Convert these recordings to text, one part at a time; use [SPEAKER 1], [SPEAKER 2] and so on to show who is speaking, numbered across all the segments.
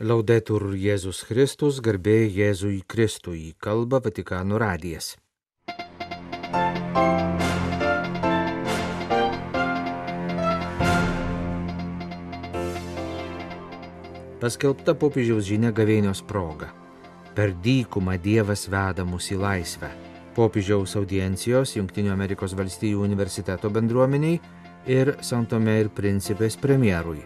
[SPEAKER 1] Laudetur Jėzus Kristus, garbė Jėzui Kristui, kalba Vatikano radijas. Paskelbta popiežiaus žinia gavėnios proga. Per dykumą Dievas veda mus į laisvę. Popiežiaus audiencijos Junktinių Amerikos valstijų universiteto bendruomeniai ir Santome ir Principės premjerui.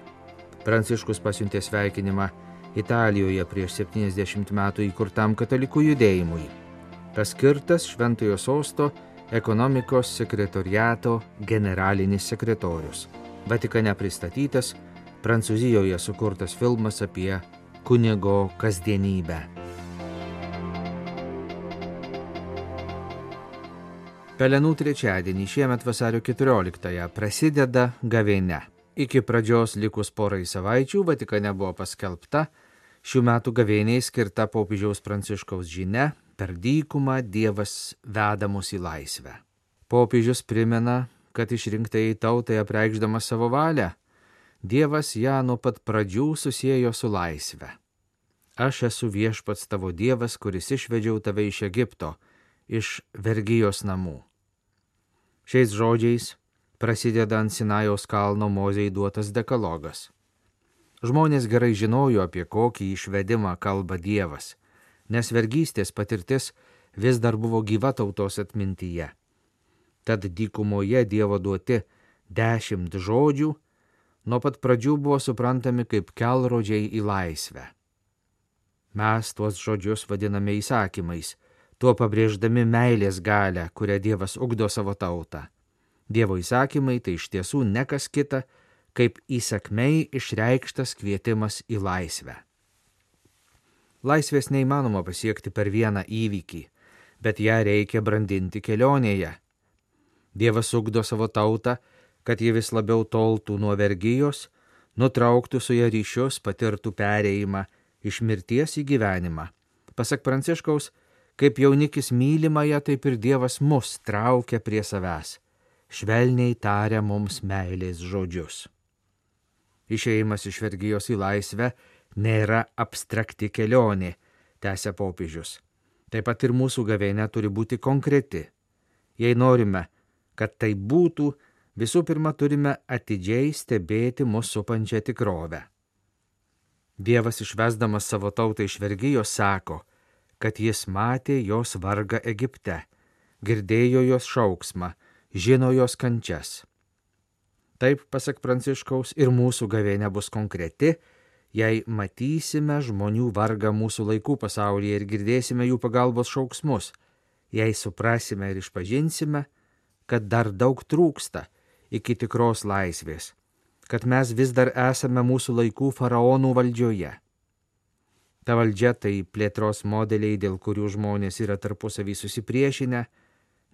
[SPEAKER 1] Pranciškus pasiuntė sveikinimą Italijoje prieš 70 metų įkurtam katalikų judėjimui. Paskirtas Šventojo sosto ekonomikos sekretoriato generalinis sekretorius. Vatikane pristatytas Prancūzijoje sukurtas filmas apie kunigo kasdienybę. Pelenų trečiadienį šiemet vasario 14-ąją prasideda gavėne. Iki pradžios likus porai savaičių Vatikane buvo paskelbta šių metų gavėniai skirta popiežiaus pranciškaus žinia per dykumą Dievas veda mus į laisvę. Popiežius primena, kad išrinktai tautai apreikšdamas savo valią, Dievas ją nuo pat pradžių susijęjo su laisve. Aš esu viešpats tavo Dievas, kuris išvedžiau tave iš Egipto, iš vergyjos namų. Šiais žodžiais prasideda ant Sinajaus kalno mozei duotas dekalogas. Žmonės gerai žinojo, apie kokį išvedimą kalba Dievas, nes vergystės patirtis vis dar buvo gyva tautos atmintyje. Tad dykumoje Dievo duoti dešimt žodžių nuo pat pradžių buvo suprantami kaip kelrodžiai į laisvę. Mes tuos žodžius vadiname įsakymais, tuo pabrėždami meilės galę, kurią Dievas ugdo savo tautą. Dievo įsakymai tai iš tiesų nekas kita, kaip įsakmei išreikštas kvietimas į laisvę. Laisvės neįmanoma pasiekti per vieną įvykį, bet ją reikia brandinti kelionėje. Dievas ugdo savo tautą, kad ji vis labiau toltų nuo vergyjos, nutrauktų su ją ryšius, patirtų pereimą iš mirties į gyvenimą. Pasak Pranciškaus, kaip jaunikis mylimąją, taip ir Dievas mus traukia prie savęs, švelniai taria mums meilės žodžius. Išėjimas iš vergyjos į laisvę nėra abstrakti kelionė, tęsia popiežius. Taip pat ir mūsų gavėnė turi būti konkreti. Jei norime, kad tai būtų, visų pirma turime atidžiai stebėti mūsų supančią tikrovę. Dievas išvesdamas savo tautą iš vergyjos sako, kad jis matė jos vargą Egipte, girdėjo jos šauksmą, žino jos kančias. Taip, pasak Pranciškaus, ir mūsų gavėnė bus konkreti, jei matysime žmonių vargą mūsų laikų pasaulyje ir girdėsime jų pagalbos šauksmus, jei suprasime ir išpažinsime, kad dar daug trūksta iki tikros laisvės, kad mes vis dar esame mūsų laikų faraonų valdžioje. Ta valdžia tai plėtros modeliai, dėl kurių žmonės yra tarpusavį susipriešinę,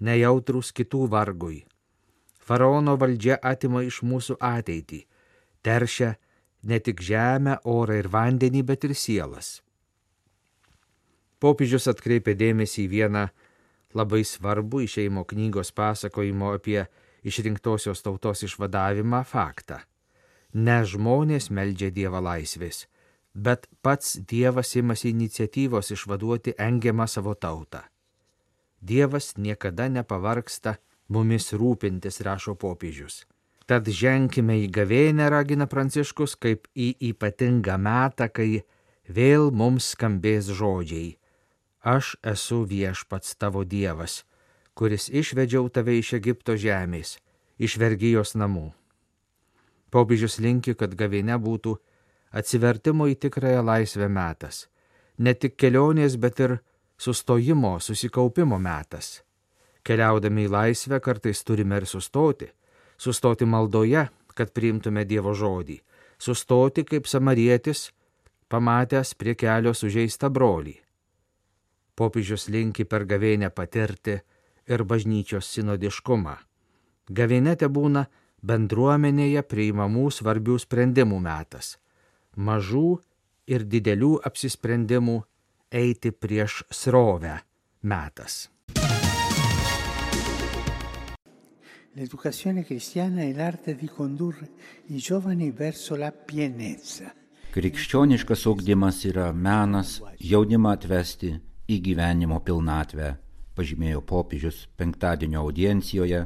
[SPEAKER 1] nejautrus kitų vargui. Faraono valdžia atima iš mūsų ateitį, teršia ne tik žemę, orą ir vandenį, bet ir sielas. Popiežius atkreipė dėmesį į vieną labai svarbų išeimo knygos pasakojimo apie išrinktosios tautos išvadavimą faktą. Ne žmonės meldžia Dievą laisvės, bet pats Dievas imasi iniciatyvos išvaduoti engiamą savo tautą. Dievas niekada nepavarksta mumis rūpintis, rašo popiežius. Tad ženkime į gavėnę, ragina Pranciškus, kaip į ypatingą metą, kai vėl mums skambės žodžiai. Aš esu viešpats tavo Dievas, kuris išvedžiau tave iš Egipto žemės, iš vergyjos namų. Popiežius linki, kad gavėne būtų atsivertimo į tikrąją laisvę metas, ne tik kelionės, bet ir sustojimo, susikaupimo metas. Keliaudami į laisvę kartais turime ir sustoti, sustoti maldoje, kad priimtume Dievo žodį, sustoti kaip samarietis, pamatęs prie kelio sužeistą brolį. Popiežius linki per gavėnę patirti ir bažnyčios sinodiškumą. Gavinete būna bendruomenėje priimamų svarbių sprendimų metas - mažų ir didelių apsisprendimų eiti prieš srovę metas.
[SPEAKER 2] L'educazione cristiana è l'arte di condurre i giovani verso la pienezza Krikščioniškas ugdymas yra menas jaunimą atvesti į gyvenimo pilnatvę, pažymėjo popiežius penktadienio audiencijoje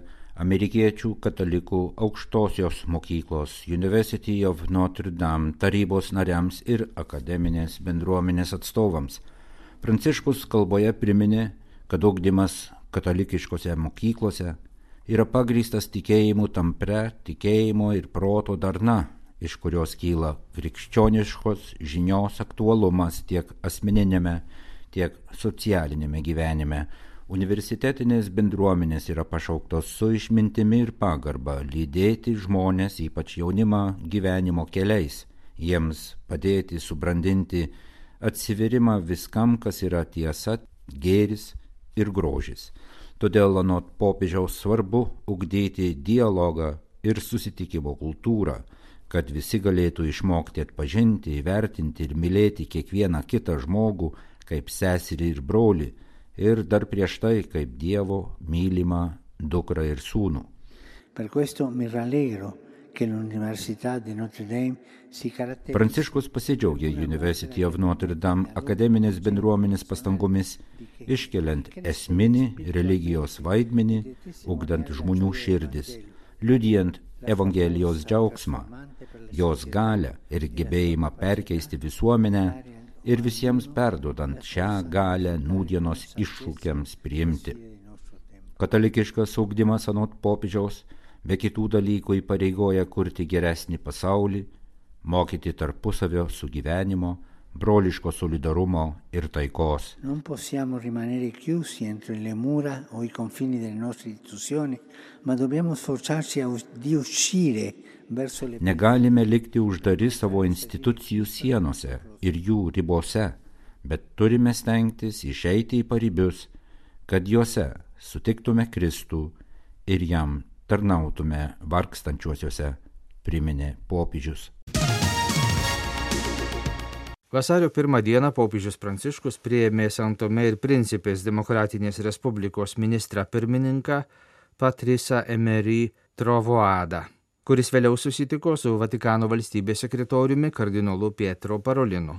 [SPEAKER 2] amerikiečių katalikų aukštosios mokyklos University of Notre Dame tarybos nariams ir akademinės bendruomenės atstovams. Pranciškus kalboje priminė, kad ugdymas katalikiškose mokyklose yra pagrįstas tikėjimu tampre, tikėjimo ir proto darna, iš kurios kyla krikščioniškos žinios aktualumas tiek asmeninėme, tiek socialinėme gyvenime Universitetinės bendruomenės yra pašauktos su išmintimi ir pagarba lydėti žmonės, ypač jaunimą, gyvenimo keliais, jiems padėti subrandinti atsiverimą viskam, kas yra tiesa, gėris ir grožis. Todėl anot popiežiaus svarbu ugdyti dialogą ir susitikimo kultūrą, kad visi galėtų išmokti atpažinti, įvertinti ir mylėti kiekvieną kitą žmogų kaip seserį ir brolį ir dar prieš tai kaip Dievo mylimą dukrą ir sūnų. Pranciškus pasidžiaugė University of Notre Dame akademinės bendruomenės pastangomis, iškeliant esminį religijos vaidmenį, ugdant žmonių širdis, liudijant Evangelijos džiaugsmą, jos galę ir gebėjimą perkeisti visuomenę ir visiems perdodant šią galę nūdienos iššūkiams priimti. Katalikiškas ugdymas anot popiežiaus be kitų dalykų įpareigoja kurti geresnį pasaulį, mokyti tarpusavio sugyvenimo, broliško solidarumo ir taikos. Non possiamo rimanere chiusi entro le mura o i confini delle nostre istituzioni, ma dobbiamo sforzarci di uscire verso le... Negalime likti uždari savo institucijų sienose ir jų ribose, bet turime stengtis išeiti į paribius, kad juose sutiktume Kristų ir jam tarnautume vargstančiuosiuose, priminė popiežius.
[SPEAKER 1] Vasario pirmą dieną popiežius Pranciškus prieėmė Santome ir Principės Demokratinės Respublikos ministrą pirmininką Patrisa Emery Trovoadą, kuris vėliau susitiko su Vatikano valstybės sekretoriumi kardinolu Pietro Parolinu.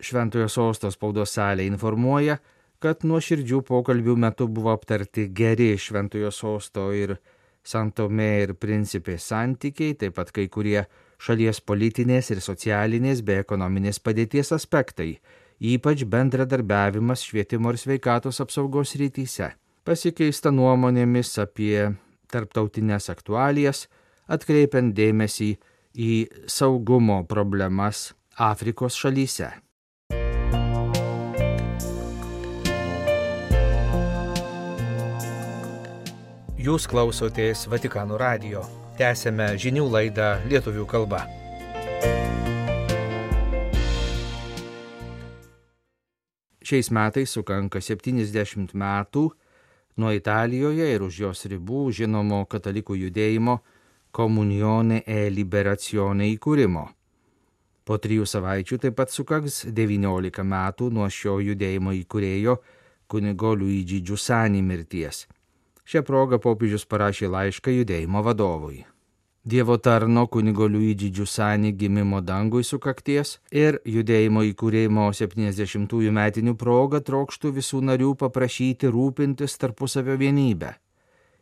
[SPEAKER 1] Šventojo sosto spaudos salė informuoja, kad nuo širdžių pokalbių metu buvo aptarti geri Šventojo sosto ir Santome ir Principės santykiai, taip pat kai kurie šalies politinės ir socialinės bei ekonominės padėties aspektai, ypač bendradarbiavimas švietimo ir sveikatos apsaugos rytyse. Pasikeista nuomonėmis apie tarptautinės aktualijas, atkreipiant dėmesį į saugumo problemas Afrikos šalyse. Jūs klausotės Vatikano radio. Tęsėme žinių laidą lietuvių kalba. Šiais metais sukanka 70 metų nuo Italijoje ir už jos ribų žinomo katalikų judėjimo Komunione e Liberazione įkūrimo. Po trijų savaičių taip pat sukaks 19 metų nuo šio judėjimo įkūrėjo kunigo Luigi Giussani mirties. Šią progą popiežius parašė laišką judėjimo vadovui. Dievo tarno kunigo Luigi Giussani gimimo dangui sukakties ir judėjimo įkūrėjimo 70-ųjų metinių progą trokštų visų narių paprašyti rūpintis tarpusavio vienybę.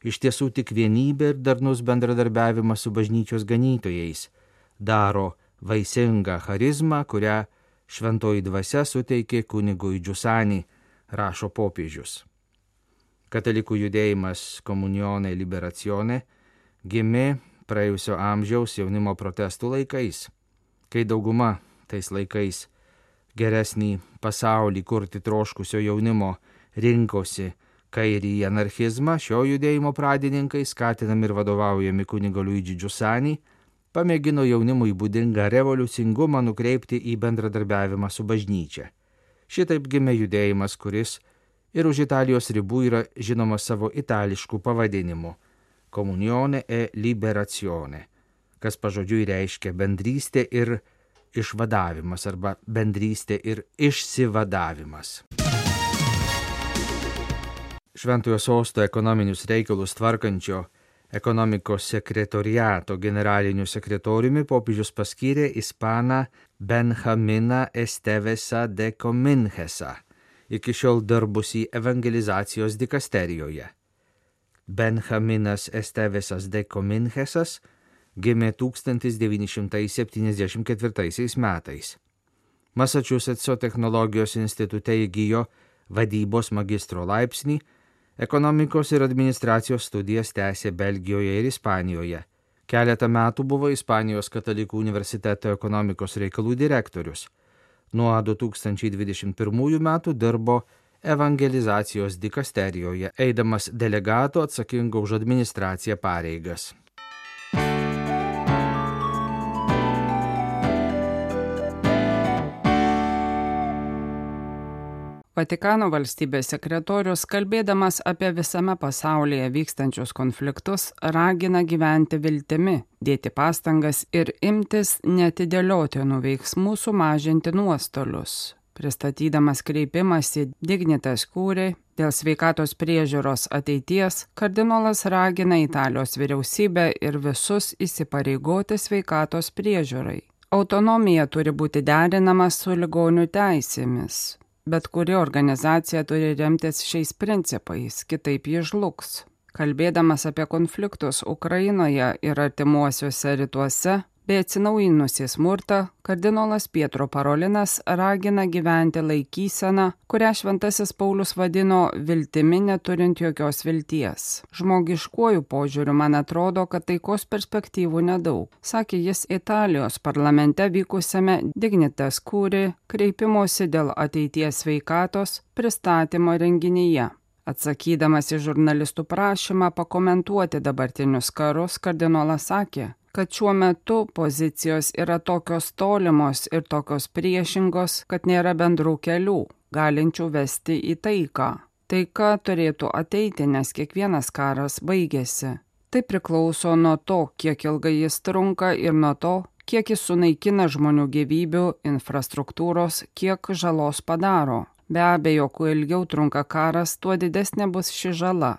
[SPEAKER 1] Iš tiesų tik vienybė ir darnus bendradarbiavimas su bažnyčios ganytojais daro vaisingą charizmą, kurią šventoji dvasia suteikė kunigui Giussani, rašo popiežius. Katalikų judėjimas Komunionė Liberacione gimė praėjusio amžiaus jaunimo protestų laikais, kai dauguma tais laikais geresnį pasaulį kurti troškusio jaunimo rinkosi kairį anarchizmą, šio judėjimo pradininkai, skatinami ir vadovaujami kunigo Luigi Giussani, pamėgino jaunimui būdingą revoliucingumą nukreipti į bendradarbiavimą su bažnyčia. Šitaip gimė judėjimas, kuris ir už Italijos ribų yra žinoma savo itališkų pavadinimų - Komunione e Liberazione, kas pažodžiui reiškia bendrystė ir išvadavimas arba bendrystė ir išsivadavimas. Šventojo sosto ekonominius reikalus tvarkančio Ekonomikos sekretoriato generaliniu sekretoriumi popiežius paskyrė ispaną Benjaminą Estevesą de Comingesą, iki šiol darbusį evangelizacijos dikasterijoje. Benjaminas Estevesas de Comingesas gimė 1974 metais. Massachusetts'o technologijos institute įgyjo vadybos magistro laipsnį, ekonomikos ir administracijos studijas tęsė Belgijoje ir Ispanijoje. Keletą metų buvo Ispanijos katalikų universiteto ekonomikos reikalų direktorius. Nuo 2021 metų dirbo evangelizacijos dikasterijoje, eidamas delegato atsakingo už administraciją pareigas.
[SPEAKER 3] Vatikano valstybės sekretorius, kalbėdamas apie visame pasaulyje vykstančius konfliktus, ragina gyventi viltimi, dėti pastangas ir imtis netidėliotinų veiksmų sumažinti nuostolius. Pristatydamas kreipimąsi Dignitas kūrė dėl sveikatos priežiūros ateities, kardinolas ragina Italijos vyriausybę ir visus įsipareigoti sveikatos priežiūrai. Autonomija turi būti derinama su ligonių teisėmis bet kuri organizacija turi remtis šiais principais, kitaip ji žlugs. Kalbėdamas apie konfliktus Ukrainoje ir artimuosiuose rytuose, bei atsinaujinusį smurtą, kardinolas Pietro Parolinas ragina gyventi laikyseną, kurią šventasis Paulius vadino viltimi neturint jokios vilties. Žmogiškuoju požiūriu man atrodo, kad taikos perspektyvų nedaug, sakė jis Italijos parlamente vykusiame Dignitas kūri kreipimosi dėl ateities sveikatos pristatymo renginyje. Atsakydamas į žurnalistų prašymą pakomentuoti dabartinius karus, kardinolas sakė, kad šiuo metu pozicijos yra tokios tolimos ir tokios priešingos, kad nėra bendrų kelių, galinčių vesti į taiką. Taika turėtų ateiti, nes kiekvienas karas baigėsi. Tai priklauso nuo to, kiek ilgai jis trunka ir nuo to, kiek jis sunaikina žmonių gyvybių, infrastruktūros, kiek žalos padaro. Be abejo, kuo ilgiau trunka karas, tuo didesnė bus ši žala.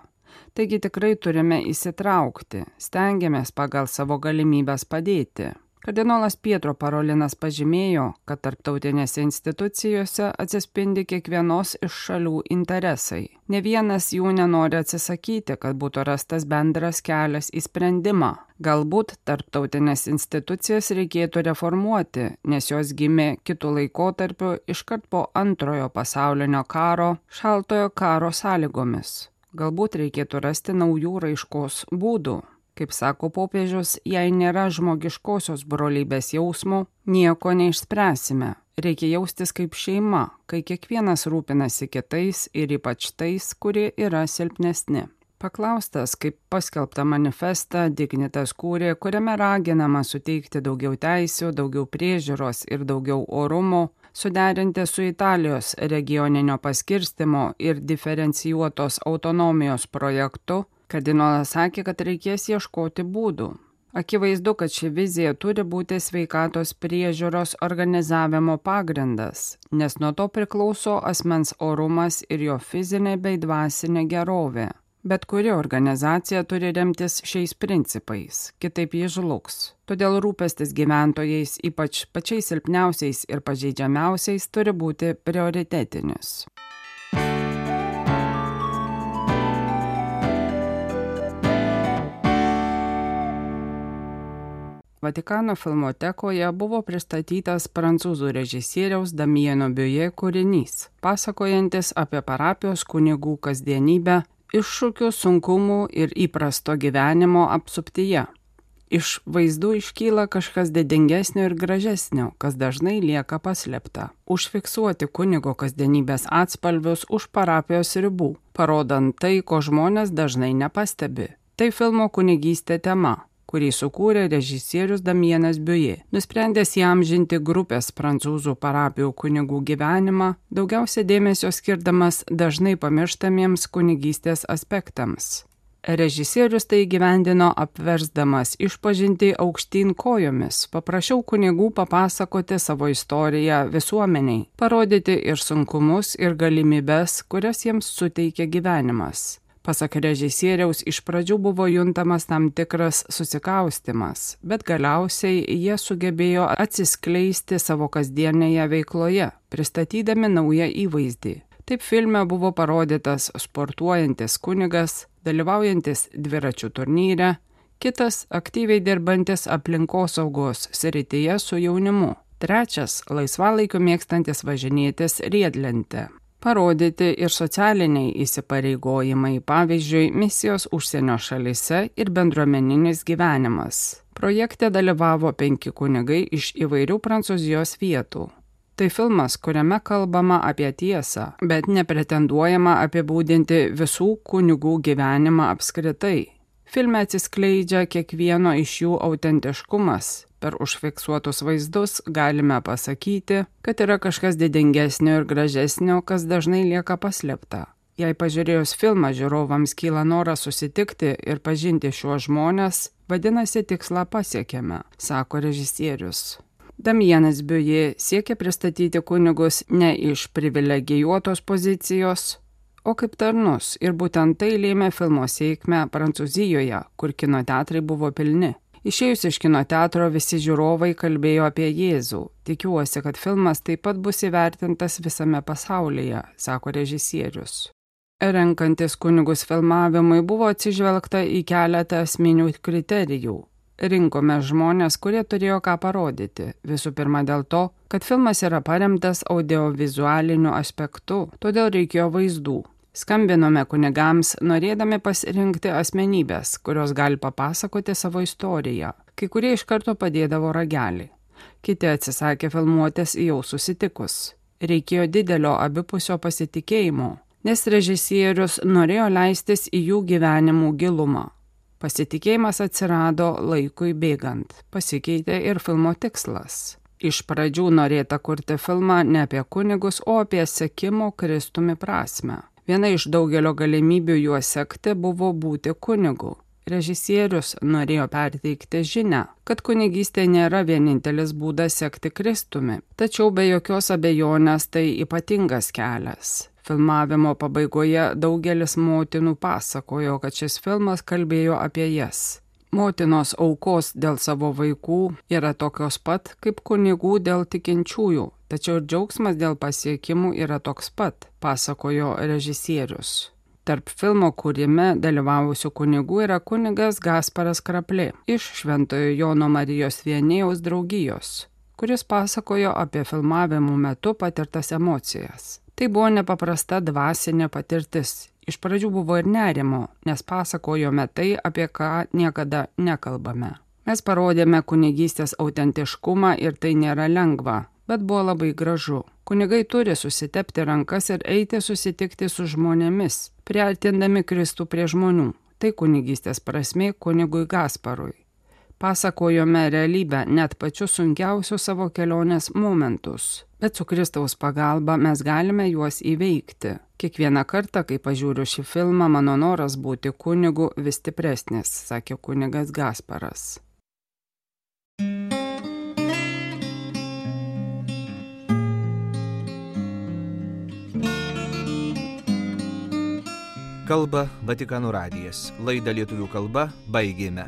[SPEAKER 3] Taigi tikrai turime įsitraukti, stengiamės pagal savo galimybės padėti. Kardinolas Pietro Parolinas pažymėjo, kad tarptautinėse institucijose atsispindi kiekvienos iš šalių interesai. Ne vienas jų nenori atsisakyti, kad būtų rastas bendras kelias į sprendimą. Galbūt tarptautinės institucijas reikėtų reformuoti, nes jos gimė kitų laikotarpių iškart po antrojo pasaulinio karo, šaltojo karo sąlygomis. Galbūt reikėtų rasti naujų raiškos būdų. Kaip sako popiežius, jei nėra žmogiškosios brolybės jausmo, nieko neišspręsime. Reikia jaustis kaip šeima, kai kiekvienas rūpinasi kitais ir ypač tais, kurie yra silpnesni. Paklaustas, kaip paskelbta manifestą Dignitas kūrė, kuriame raginama suteikti daugiau teisių, daugiau priežiūros ir daugiau orumo, suderinti su Italijos regioninio paskirstimo ir diferencijuotos autonomijos projektu, kardinolas sakė, kad reikės ieškoti būdų. Akivaizdu, kad ši vizija turi būti sveikatos priežiūros organizavimo pagrindas, nes nuo to priklauso asmens orumas ir jo fizinė bei dvasinė gerovė. Bet kuri organizacija turi remtis šiais principais, kitaip ji žlugs. Todėl rūpestis gyventojais, ypač pačiais silpniausiais ir pažeidžiamiausiais, turi būti prioritetinis. Vatikano filmotekoje buvo pristatytas prancūzų režisieriaus Damieno Biuje kūrinys, pasakojantis apie parapijos kunigų kasdienybę iššūkių, sunkumų ir įprasto gyvenimo apsuptyje. Iš vaizdų iškyla kažkas didingesnio ir gražesnio, kas dažnai lieka paslėpta. Užfiksuoti kunigo kasdienybės atspalvius už parapijos ribų, parodant tai, ko žmonės dažnai nepastebi. Tai filmo kunigystė tema kurį sukūrė režisierius Damienas Biuje. Nusprendęs įamžinti grupės prancūzų parapijų kunigų gyvenimą, daugiausia dėmesio skirdamas dažnai pamirštamiems kunigystės aspektams. Režisierius tai gyvendino apversdamas išpažinti aukštyn kojomis, paprašiau kunigų papasakoti savo istoriją visuomeniai, parodyti ir sunkumus, ir galimybes, kurias jiems suteikia gyvenimas Pasak režisieriaus, iš pradžių buvo juntamas tam tikras susikaustimas, bet galiausiai jie sugebėjo atsiskleisti savo kasdienėje veikloje, pristatydami naują įvaizdį. Taip filme buvo parodytas sportuojantis kunigas, dalyvaujantis dviračių turnyre, kitas aktyviai dirbantis aplinkosaugos srityje su jaunimu, trečias laisvalaikiu mėgstantis važinėtis riedlente. Parodyti ir socialiniai įsipareigojimai, pavyzdžiui, misijos užsienio šalise ir bendruomeninis gyvenimas. Projekte dalyvavo penki kunigai iš įvairių Prancūzijos vietų. Tai filmas, kuriame kalbama apie tiesą, bet nepretenduojama apibūdinti visų kunigų gyvenimą apskritai. Filme atsiskleidžia kiekvieno iš jų autentiškumas. Per užfiksuotus vaizdus galime pasakyti, kad yra kažkas didingesnio ir gražesnio, kas dažnai lieka paslėpta. Jei pažiūrėjus filmą žiūrovams kyla noras susitikti ir pažinti šiuos žmonės, vadinasi tikslą pasiekėme, sako režisierius. Damienas Biuje siekia pristatyti kunigus ne iš privilegijuotos pozicijos, o kaip tarnus ir būtent tai lėmė filmo sėkmę Prancūzijoje, kur kino teatrai buvo pilni. Išėjus iš kino teatro visi žiūrovai kalbėjo apie Jėzų. Tikiuosi, kad filmas taip pat bus įvertintas visame pasaulyje, sako režisierius. Renkantis kunigus filmavimui buvo atsižvelgta į keletą asmenių kriterijų rinkome žmonės, kurie turėjo ką parodyti. Visų pirma dėl to, kad filmas yra paremtas audiovizualiniu aspektu, todėl reikėjo vaizdų. Skambinome kunigams, norėdami pasirinkti asmenybės, kurios gali papasakoti savo istoriją. Kai kurie iš karto padėdavo ragelį. Kiti atsisakė filmuotis jau susitikus. Reikėjo didelio abipusio pasitikėjimo, nes režisierius norėjo leistis į jų gyvenimų gilumą Pasitikėjimas atsirado laikui bėgant, pasikeitė ir filmo tikslas. Iš pradžių norėta kurti filmą ne apie kunigus, o apie sekimo Kristumi prasme. Viena iš daugelio galimybių juos sekti buvo būti kunigu. Režisierius norėjo perteikti žinę, kad kunigystė nėra vienintelis būdas sekti Kristumi, tačiau be jokios abejonės tai ypatingas kelias. Filmavimo pabaigoje daugelis motinų pasakojo, kad šis filmas kalbėjo apie jas. Motinos aukos dėl savo vaikų yra tokios pat kaip kunigų dėl tikinčiųjų, tačiau ir džiaugsmas dėl pasiekimų yra toks pat, pasakojo režisierius. Tarp filmo kūrime dalyvavusių kunigų yra kunigas Gasparas Kraplė iš Šventojo Jono Marijos vienėjaus draugijos, kuris pasakojo apie filmavimų metu patirtas emocijas. Tai buvo nepaprasta dvasinė patirtis. Iš pradžių buvo ir nerimo, nes pasakojome tai, apie ką niekada nekalbame. Mes parodėme kunigystės autentiškumą ir tai nėra lengva, bet buvo labai gražu. Kunigai turi susitepti rankas ir eiti susitikti su žmonėmis, priartindami Kristų prie žmonių. Tai kunigystės prasme kunigui Gasparui pasakojome realybę, net pačius sunkiausius savo kelionės momentus. Bet su Kristaus pagalba mes galime juos įveikti. Kiekvieną kartą, kai pažiūriu šį filmą, mano noras būti kunigu vis stipresnis, sakė kunigas Gasparas.
[SPEAKER 1] Kalba Vatikanų radijas. Laidą lietuvių kalba baigėme.